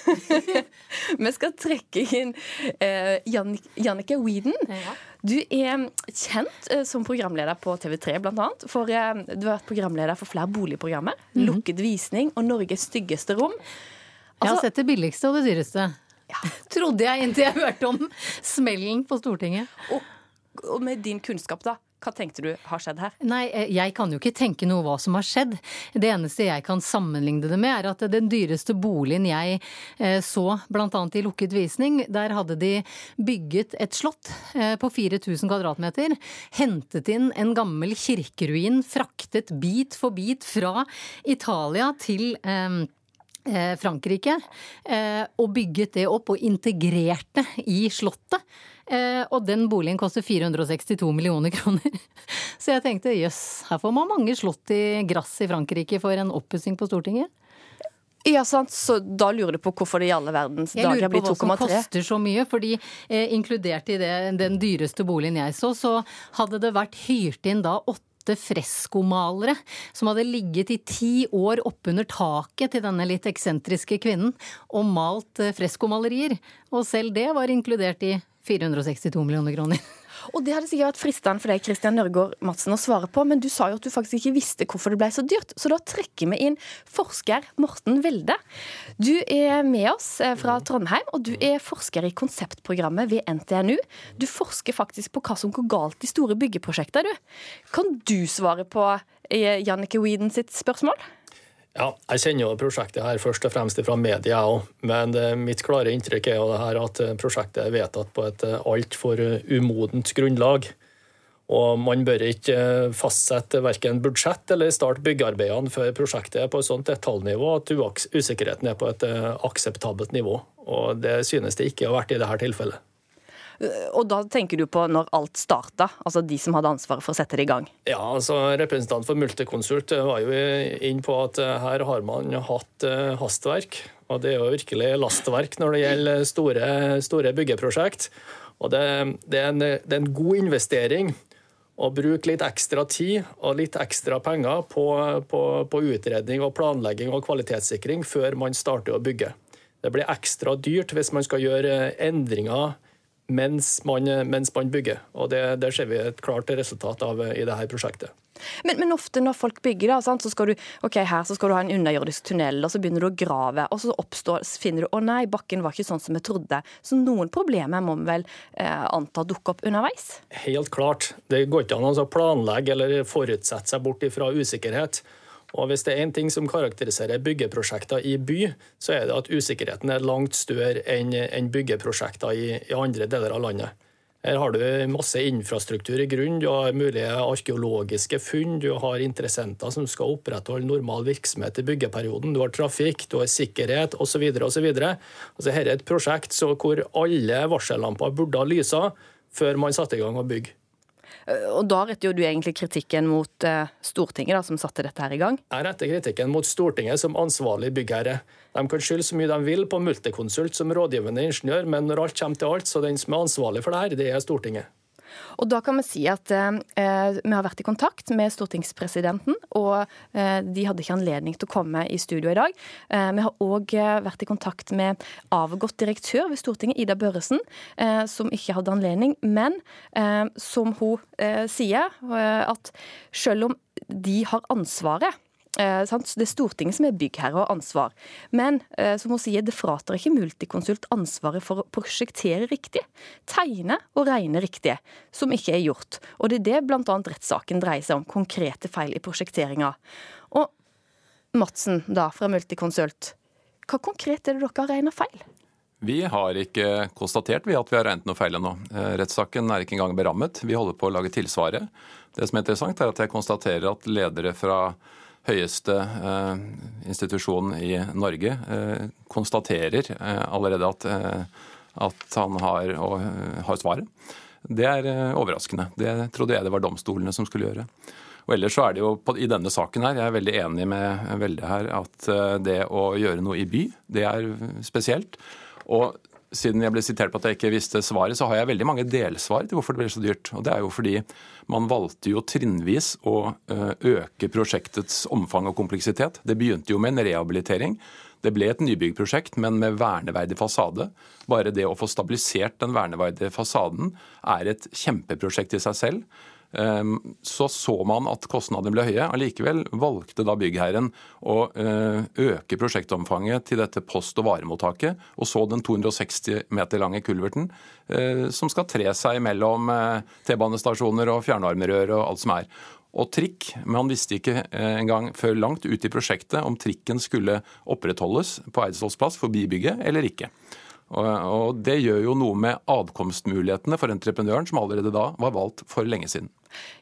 vi skal trekke inn uh, Jannike Weeden. Ja. Du er kjent eh, som programleder på TV3 bl.a. For eh, du har vært programleder for flere boligprogrammer. Mm. Lukket visning og Norges styggeste rom. Altså, jeg har altså- sett det billigste og det dyreste. Ja. Trodde jeg inntil jeg hørte om smellen på Stortinget. Og, og med din kunnskap, da. Hva tenkte du har skjedd her? Nei, eh, Jeg kan jo ikke tenke noe hva som har skjedd. Det eneste jeg kan sammenligne det med, er at den dyreste boligen jeg eh, så, bl.a. i lukket visning, der hadde de bygget et slott eh, på 4000 kvadratmeter. Hentet inn en gammel kirkeruin, fraktet bit for bit fra Italia til Frankrike, og bygget det opp og integrerte i slottet. Eh, og den boligen koster 462 millioner kroner. Så jeg tenkte jøss, her får man mange slott i gress i Frankrike for en oppussing på Stortinget. Ja, sant. Så da lurer du på hvorfor det i alle verdens dager blir 2,3? Jeg lurer på hva som koster så mye. fordi eh, inkludert i det, den dyreste boligen jeg så, så hadde det vært hyrt inn da åtte freskomalere som hadde ligget i ti år oppunder taket til denne litt eksentriske kvinnen og malt eh, freskomalerier. Og selv det var inkludert i 462 millioner kroner. Og Det hadde sikkert vært fristende for deg Christian Nørgaard Madsen å svare på, men du sa jo at du faktisk ikke visste hvorfor det ble så dyrt. Så da trekker vi inn forsker Morten Welde. Du er med oss eh, fra Trondheim, og du er forsker i konseptprogrammet ved NTNU. Du forsker faktisk på hva som går galt i store byggeprosjekter, du. Kan du svare på eh, Jannike Weeden sitt spørsmål? Ja, jeg kjenner jo prosjektet her først og fremst fra media, òg. Men eh, mitt klare inntrykk er jo det her at eh, prosjektet er vedtatt på et eh, altfor umodent grunnlag. Og man bør ikke fastsette verken budsjett eller starte byggearbeidene før prosjektet er på et sånt detaljnivå at usikkerheten er på et akseptabelt nivå. Og det synes det ikke har vært i dette tilfellet. Og da tenker du på når alt starta, altså de som hadde ansvaret for å sette det i gang? Ja, altså Representant for Multiconsult var jo inn på at eh, her har man hatt eh, hastverk. Og det er jo virkelig lastverk når det gjelder store, store byggeprosjekt. Og det, det, er en, det er en god investering å bruke litt ekstra tid og litt ekstra penger på, på, på, utredning og planlegging og kvalitetssikring før man starter å bygge. Det blir ekstra dyrt hvis man skal gjøre endringer mens man, mens man bygger. Og det, det, ser vi et klart resultat av i dette prosjektet. Men, men ofte når folk bygger, da, sant, så skal du ok, her så skal du ha en underjordisk tunnel, og så begynner du å grave, og så oppstår, så finner du å nei, bakken var ikke sånn som vi trodde. Så noen problemer må vi vel eh, anta dukke opp underveis? Helt klart. Det går ikke an å planlegge eller forutsette seg bort ifra usikkerhet. Og Hvis det er én ting som karakteriserer byggeprosjekter i by, så er det at usikkerheten er langt større enn byggeprosjekter i, andre deler av landet. Her har du masse infrastruktur i grunn, du har mulige arkeologiske funn, du har interessenter som skal opprettholde normal virksomhet i byggeperioden, du har trafikk, du har sikkerhet osv. osv. Altså, dette er et prosjekt hvor alle varsellamper burde ha lysa før man satte i gang å bygge. Eh, og Da retter jo du egentlig kritikken mot eh, Stortinget, da, som satte dette her i gang? Jeg retter kritikken mot Stortinget som ansvarlig byggherre. De kan skylde så mye de vil på Multiconsult som rådgivende ingeniør, men når alt kommer til alt, så den som er ansvarlig for det her, det er Stortinget. Og da kan vi si at eh, vi har vært i kontakt med stortingspresidenten, og eh, de hadde ikke anledning til å komme i studio i dag. Eh, vi har òg eh, vært i kontakt med avgått direktør ved Stortinget, Ida Børresen, eh, som ikke hadde anledning, men eh, som hun sier, at selv om de har ansvaret Eh, det er Stortinget som er byggherre og ansvar. Men eh, som hun sier, det fratar ikke Multiconsult ansvaret for å prosjektere riktig. Tegne og regne riktig, som ikke er gjort. Og det er det bl.a. rettssaken dreier seg om. Konkrete feil i prosjekteringa. Og Madsen da, fra Multiconsult. Hva konkret er det dere har regna feil? Vi har ikke konstatert vi at vi har regnet noe feil ennå. Eh, rettssaken er ikke engang berammet. Vi holder på å lage tilsvaret. Det som er interessant, er at jeg konstaterer at ledere fra høyeste eh, institusjon i Norge eh, konstaterer eh, allerede at, at, han har, og, har svaret. Det er overraskende. Det trodde jeg det var domstolene som skulle gjøre. Og ellers så er det jo I denne saken her, jeg er veldig enig med Velde her, at det å gjøre noe i by, det er spesielt. Og siden jeg ble sitert på at jeg ikke visste svaret, så har jeg veldig mange delsvar til hvorfor det ble så dyrt. Og det er jo fordi man valgte jo trinnvis å eh, øke prosjektets omfang og kompleksitet. Det begynte jo med en rehabilitering. Det ble et nybyggprosjekt, men med verneverdig fasade. Bare det å få stabilisert den verneverdige fasaden er et kjempeprosjekt i seg selv. Ehm, så så man at kostnadene ble høye. Allikevel valgte da byggherren å eh, øke prosjektomfanget til dette post- og varemottaket, og så den 260 meter lange kulverten eh, som skal tre seg mellom eh, T-banestasjoner og fjernvarmerør og alt som er. Og trikk, men han visste ikke engang før langt ut i prosjektet om trikken skulle opprettholdes på Eidsvolls plass forbi bygget eller ikke. Og Det gjør jo noe med adkomstmulighetene for entreprenøren, som allerede da var valgt for lenge siden.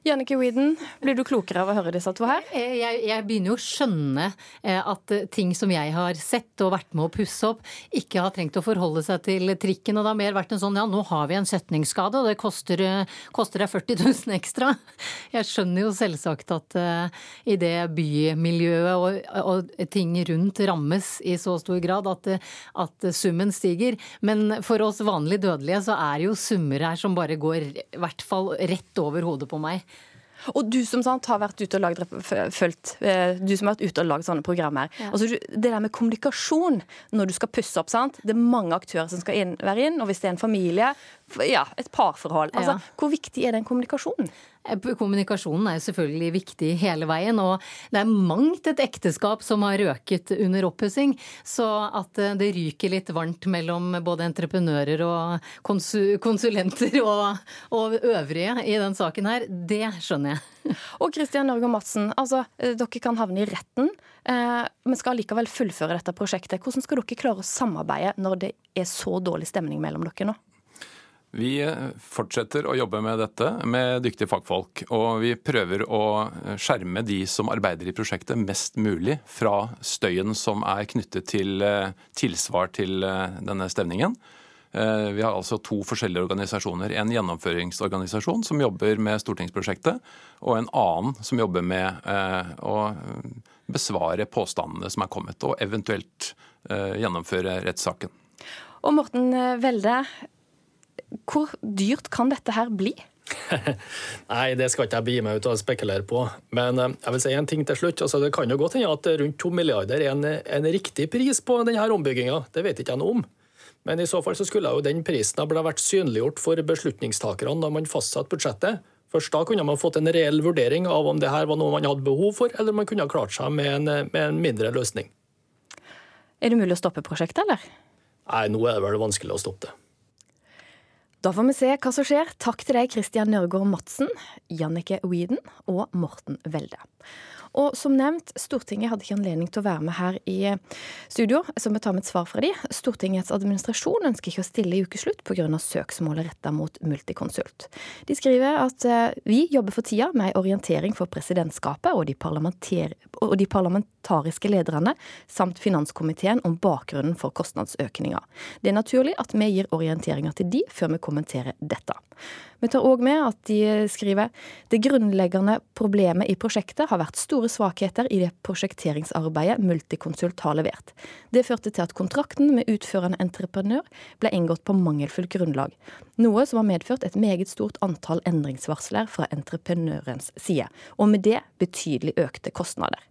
Jannike Weeden, blir du klokere av å høre disse to her? Eh, jeg, jeg, begynner jo å skjønne eh, at eh, ting som jeg har sett og vært med å pusse opp, ikke har trengt å forholde seg til trikken. Og det har mer vært en sånn ja, nå har vi en setningsskade, og det koster, deg 40 000 ekstra. Jeg skjønner jo selvsagt at uh, i det bymiljøet og, og, ting rundt rammes i så stor grad at, at summen stiger. Men for oss vanlige dødelige så er det jo summer her som bare går i hvert fall rett over hodet på meg. Og du som sant, har vært ute og lagd, følt, eh, du som har vært ute og lagd sånne programmer. Ja. Altså, det der med kommunikasjon når du skal pusse opp, sant? det er mange aktører som skal inn, være inn. Og hvis det er en familie, ja, et parforhold. Altså, ja. Hvor viktig er den kommunikasjonen? Eh, kommunikasjonen er selvfølgelig viktig hele veien, og det er mangt et ekteskap som har røket under oppussing. Så at eh, det ryker litt varmt mellom både entreprenører og konsulenter og, og øvrige i den saken her, det skjønner jeg. Og Kristian Norge Madsen, altså, eh, dere kan havne i retten, men skal likevel fullføre dette prosjektet. Hvordan skal dere klare å samarbeide når det er så dårlig stemning mellom dere nå? Vi fortsetter å jobbe med dette med dyktige fagfolk. Og vi prøver å skjerme de som arbeider i prosjektet mest mulig fra støyen som er knyttet til eh, tilsvar til eh, denne stevningen. Eh, vi har altså to forskjellige organisasjoner. En gjennomføringsorganisasjon som jobber med stortingsprosjektet, og en annen som jobber med å besvare påstandene som er kommet, og eventuelt gjennomføre rettssaken. Og Morten Welde, hvor dyrt kan dette her bli? Nei, det skal ikke jeg begi meg ut og spekulere på. Men eh, jeg vil si en ting til slutt. Altså, det kan jo godt hende at rundt to milliarder er en, en riktig pris på denne ombygginga. Det vet ikke jeg noe om. Men i så fall så skulle jo den prisen ha vært synliggjort for beslutningstakerne da man fastsatte budsjettet. Først da kunne man fått en reell vurdering av om det her var noe man hadde behov for, eller man kunne ha klart seg med en, med en mindre løsning. Er det mulig å stoppe prosjektet, eller? Nei, nå er det vel vanskelig å stoppe det. Da får vi se hva som skjer. Takk til deg, Christian Nørgaard Madsen, Jannike Weeden og Morten Welde. Og som nevnt, Stortinget hadde ikke anledning til å være med her i studio, så vi tar med et svar fra de. Stortingets administrasjon ønsker ikke å stille i ukeslutt pga. søksmålet retta mot Multiconsult. De skriver at eh, vi jobber for tida med ei orientering for presidentskapet og de, og de parlamentariske lederne samt finanskomiteen om bakgrunnen for kostnadsøkninga. Det er naturlig at vi gir orienteringer til de før vi kommenterer dette. Vi tar òg med at de skriver det grunnleggende problemet i prosjektet har vært store svakheter i det prosjekteringsarbeidet Multiconsult har levert. Det førte til at kontrakten med utførende entreprenør ble inngått på mangelfullt grunnlag, noe som har medført et meget stort antall endringsvarsler fra entreprenørens side, og med det betydelig økte kostnader.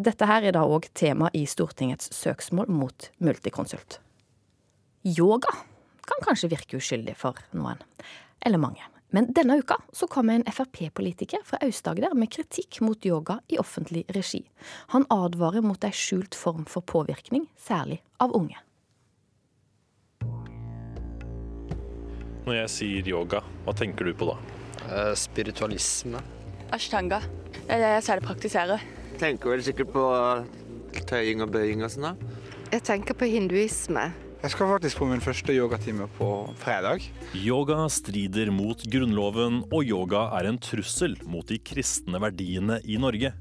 Dette her er da òg tema i Stortingets søksmål mot Multiconsult. Yoga kan kanskje virke uskyldig for noen eller mange. Men denne uka så kom en Frp-politiker fra Aust-Agder med kritikk mot yoga i offentlig regi. Han advarer mot ei skjult form for påvirkning, særlig av unge. Når jeg sier yoga, hva tenker du på da? Uh, spiritualisme. Ashtanga. Det er det jeg selv praktiserer. Tenker vel sikkert på tøying og bøying og sånn? Jeg tenker på hinduisme. Jeg skal faktisk på min første yogatime på fredag. Yoga strider mot Grunnloven, og yoga er en trussel mot de kristne verdiene i Norge.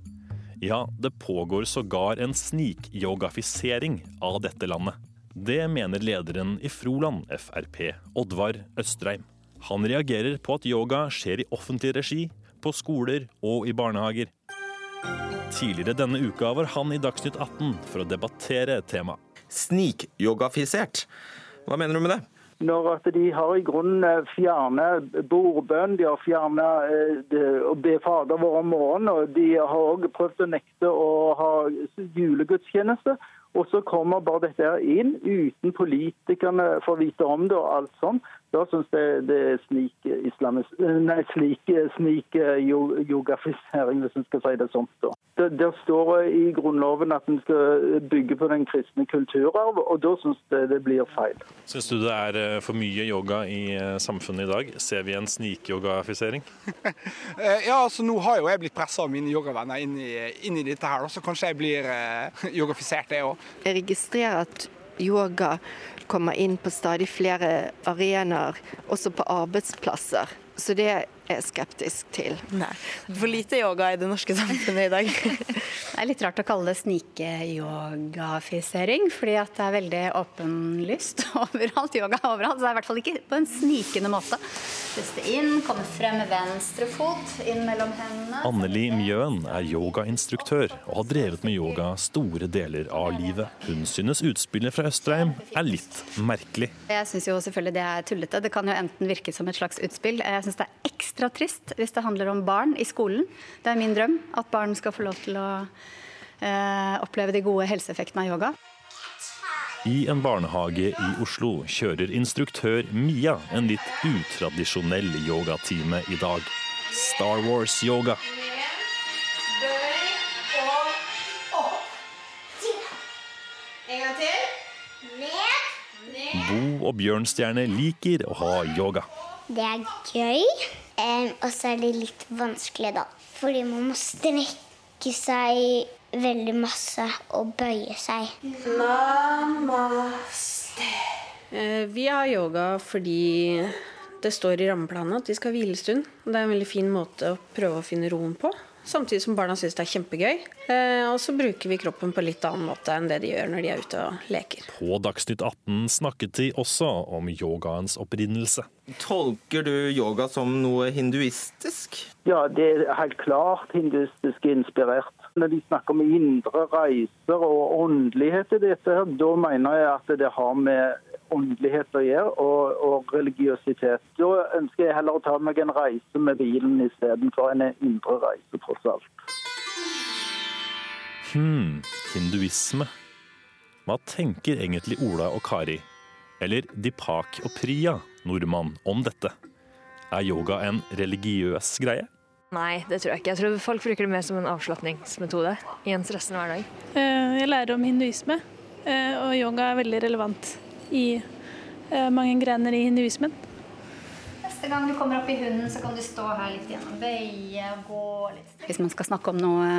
Ja, det pågår sågar en snikyogafisering av dette landet. Det mener lederen i Froland Frp, Oddvar Østreim. Han reagerer på at yoga skjer i offentlig regi, på skoler og i barnehager. Tidligere denne uka var han i Dagsnytt 18 for å debattere temaet. Snikyogafisert. Hva mener du med det? Når at de har i grunnen fjernet bordbønn, de har fjernet å be Fader vår om morgenen, og de har òg prøvd å nekte å ha julegudstjeneste. Og så kommer bare dette her inn uten politikerne får vite om det og alt sånt. Da syns jeg det er snik islamis... Nei, slik snik geografisering, hvis en skal si det sånn. da. Det, der står det i Grunnloven at en skal bygge på den kristne kulturarv, og da syns jeg det blir feil. Syns du det er eh, for mye yoga i eh, samfunnet i dag? Ser vi en snikyogafisering? ja, altså nå har jo jeg blitt pressa av mine yogavenner inn i, inn i dette her, så kanskje jeg blir eh, yogafisert, jeg òg. Jeg registrerer at yoga kommer inn på stadig flere arenaer, også på arbeidsplasser. Så det er skeptisk til. Nei. For lite yoga i det norske samfunnet i dag. det er litt rart å kalle det snikeyogafisering, fordi at det er veldig åpenlyst overalt. Yoga er overalt, så det er i hvert fall ikke på en snikende måte. Puste inn, komme frem med venstre fot, inn mellom hendene. Anneli Mjøen er yogainstruktør og har drevet med yoga store deler av livet. Hun synes utspillet fra Østreim er litt merkelig. Jeg syns jo selvfølgelig det er tullete. Det kan jo enten virke som et slags utspill. Jeg syns det er ekstra ekstra trist hvis det handler om barn i skolen. Det er min drøm at barn skal få lov til å eh, oppleve de gode helseeffektene av yoga. I en barnehage i Oslo kjører instruktør Mia en litt utradisjonell yogatime i dag. Star Wars-yoga. Bo og Bjørnstjerne liker å ha yoga. Det er gøy, um, og så er det litt vanskelig, da. Fordi man må strekke seg veldig masse og bøye seg. Namaste. Uh, vi har yoga fordi det står i rammeplanen at vi skal ha hvilestund. Det er en veldig fin måte å prøve å finne roen på. Samtidig som barna syns det er kjempegøy. Eh, og så bruker vi kroppen på litt annen måte enn det de gjør når de er ute og leker. På Dagsnytt 18 snakket de også om yogaens opprinnelse. Tolker du yoga som noe hinduistisk? Ja, det er helt klart hinduistisk inspirert. Når de snakker om indre reiser og åndelighet i dette, her, da mener jeg at det har med åndelighet å gjøre, og, og, religiøsitet. Da ønsker jeg heller å ta meg en reise med bilen istedenfor en indre reise, tross alt. Hm, hinduisme. Hva tenker egentlig Ola og Kari, eller Dipak og Priya, nordmann, om dette? Er yoga en religiøs greie? Nei, det tror jeg ikke. Jeg tror folk bruker det mer som en avslapningsmetode i en stressende hverdag. Jeg lærer om hinduisme, og yoga er veldig relevant i mange grener i hinduismen. Neste gang du kommer opp i hunden, så kan du stå her litt gjennom bøye og gå litt. Hvis man skal snakke om noe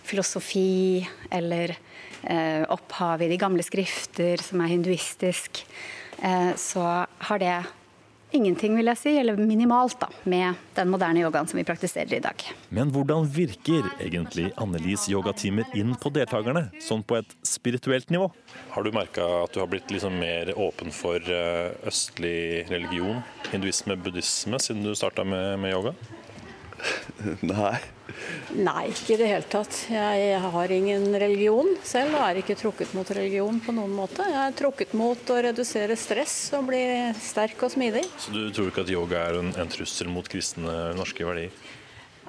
filosofi eller eh, opphav i de gamle skrifter som er hinduistisk, eh, så har det ingenting, vil jeg si, eller minimalt, da, med den moderne yogaen som vi praktiserer i dag. Men hvordan virker egentlig Annelis yogatimer inn på deltakerne, sånn på et spirituelt nivå? Har du merka at du har blitt liksom mer åpen for østlig religion, hinduisme, buddhisme, siden du starta med, med yoga? Nei. Nei, ikke i det hele tatt. Jeg har ingen religion selv, og er ikke trukket mot religion på noen måte. Jeg er trukket mot å redusere stress og bli sterk og smidig. Så du tror ikke at yoga er en, en trussel mot kristne norske verdier?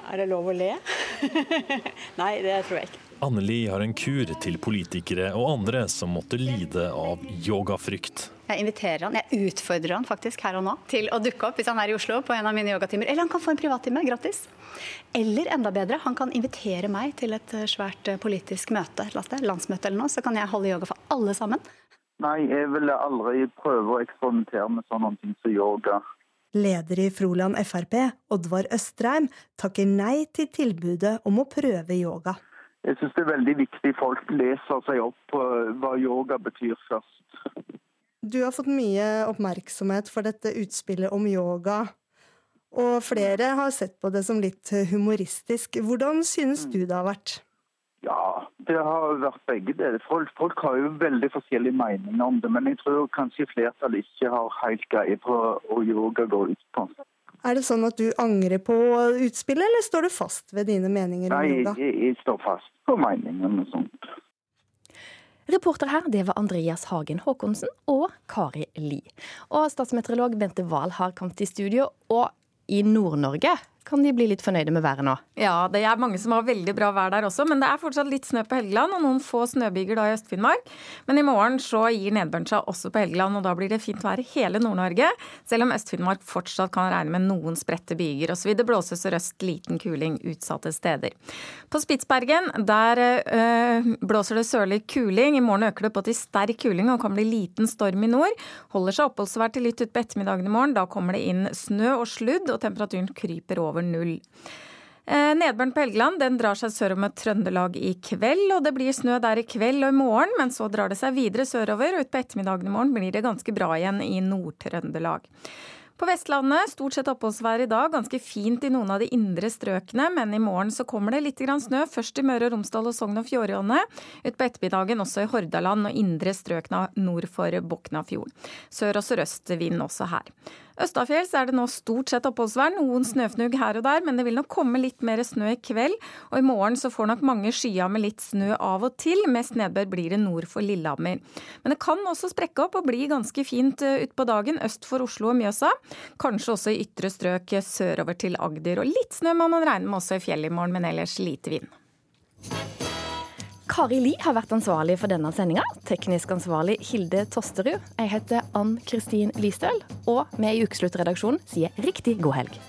Er det lov å le? Nei, det tror jeg ikke. Anneli har en kur til politikere og andre som måtte lide av yogafrykt. Jeg inviterer han, jeg utfordrer han faktisk her og nå til å dukke opp hvis han er i Oslo på en av mine yogatimer. Eller han kan få en privattime gratis. Eller enda bedre, han kan invitere meg til et svært politisk møte, landsmøte eller noe, så kan jeg holde yoga for alle sammen. Nei, jeg ville aldri prøve å eksperimentere med sånne ting som yoga. Leder i Froland Frp, Oddvar Østreim, takker nei til tilbudet om å prøve yoga. Jeg syns det er veldig viktig folk leser seg opp på hva yoga betyr først. Du har fått mye oppmerksomhet for dette utspillet om yoga. Og flere har sett på det som litt humoristisk. Hvordan synes du det har vært? Ja, det har vært begge deler. Folk, folk, har jo veldig forskjellige meninger om det, men jeg tror kanskje flertallet ikke har helt greie på hva yoga går ut på. Er det sånn at du angrer på utspillet, eller står du fast ved dine meninger Nei, jeg, jeg står fast på meningene og sånt. Reporter her, det var Andreas Hagen Håkonsen og Kari Li. Og statsmeteorolog Bente Wahl har kommet i studio. Og i Nord-Norge kan de bli litt fornøyde med været nå? Ja, det er mange som har veldig bra vær der også, men det er fortsatt litt snø på Helgeland og noen få snøbyger da i Øst-Finnmark. Men i morgen så gir nedbøren seg også på Helgeland, og da blir det fint vær i hele Nord-Norge. Selv om Øst-Finnmark fortsatt kan regne med noen spredte byger. Og så vil det blåse sørøst liten kuling utsatte steder. På Spitsbergen der øh, blåser det sørlig kuling. I morgen øker det på til sterk kuling og kan bli liten storm i nord. Holder seg oppholdsvær til litt utpå ettermiddagen i morgen. Da kommer det inn snø og sludd, og temperaturen kryper over null. Eh, Nedbøren på Helgeland den drar seg sørover med Trøndelag i kveld, og det blir snø der i kveld og i morgen, men så drar det seg videre sørover, og utpå ettermiddagen i morgen blir det ganske bra igjen i Nord-Trøndelag. På Vestlandet stort sett oppholdsvær i dag, ganske fint i noen av de indre strøkene, men i morgen så kommer det litt snø, først i Møre og Romsdal og Sogn og Fjordane. Utpå ettermiddagen også i Hordaland og indre strøkene nord for Boknafjorden. Sør- og sørøstvind også her. Østafjells er det nå stort sett oppholdsvær, noen snøfnugg her og der, men det vil nok komme litt mer snø i kveld. Og i morgen så får nok mange skyer med litt snø av og til. Mest nedbør blir det nord for Lillehammer. Men det kan også sprekke opp og bli ganske fint eh, utpå dagen øst for Oslo og Mjøsa. Kanskje også i ytre strøk sørover til Agder. Og litt snø må man regne med også i fjellet i morgen, men ellers lite vind. Kari Li har vært ansvarlig for denne sendinga. Teknisk ansvarlig Hilde Tosterud. Jeg heter Ann Kristin Listøl, og vi i Ukesluttredaksjonen sier riktig god helg.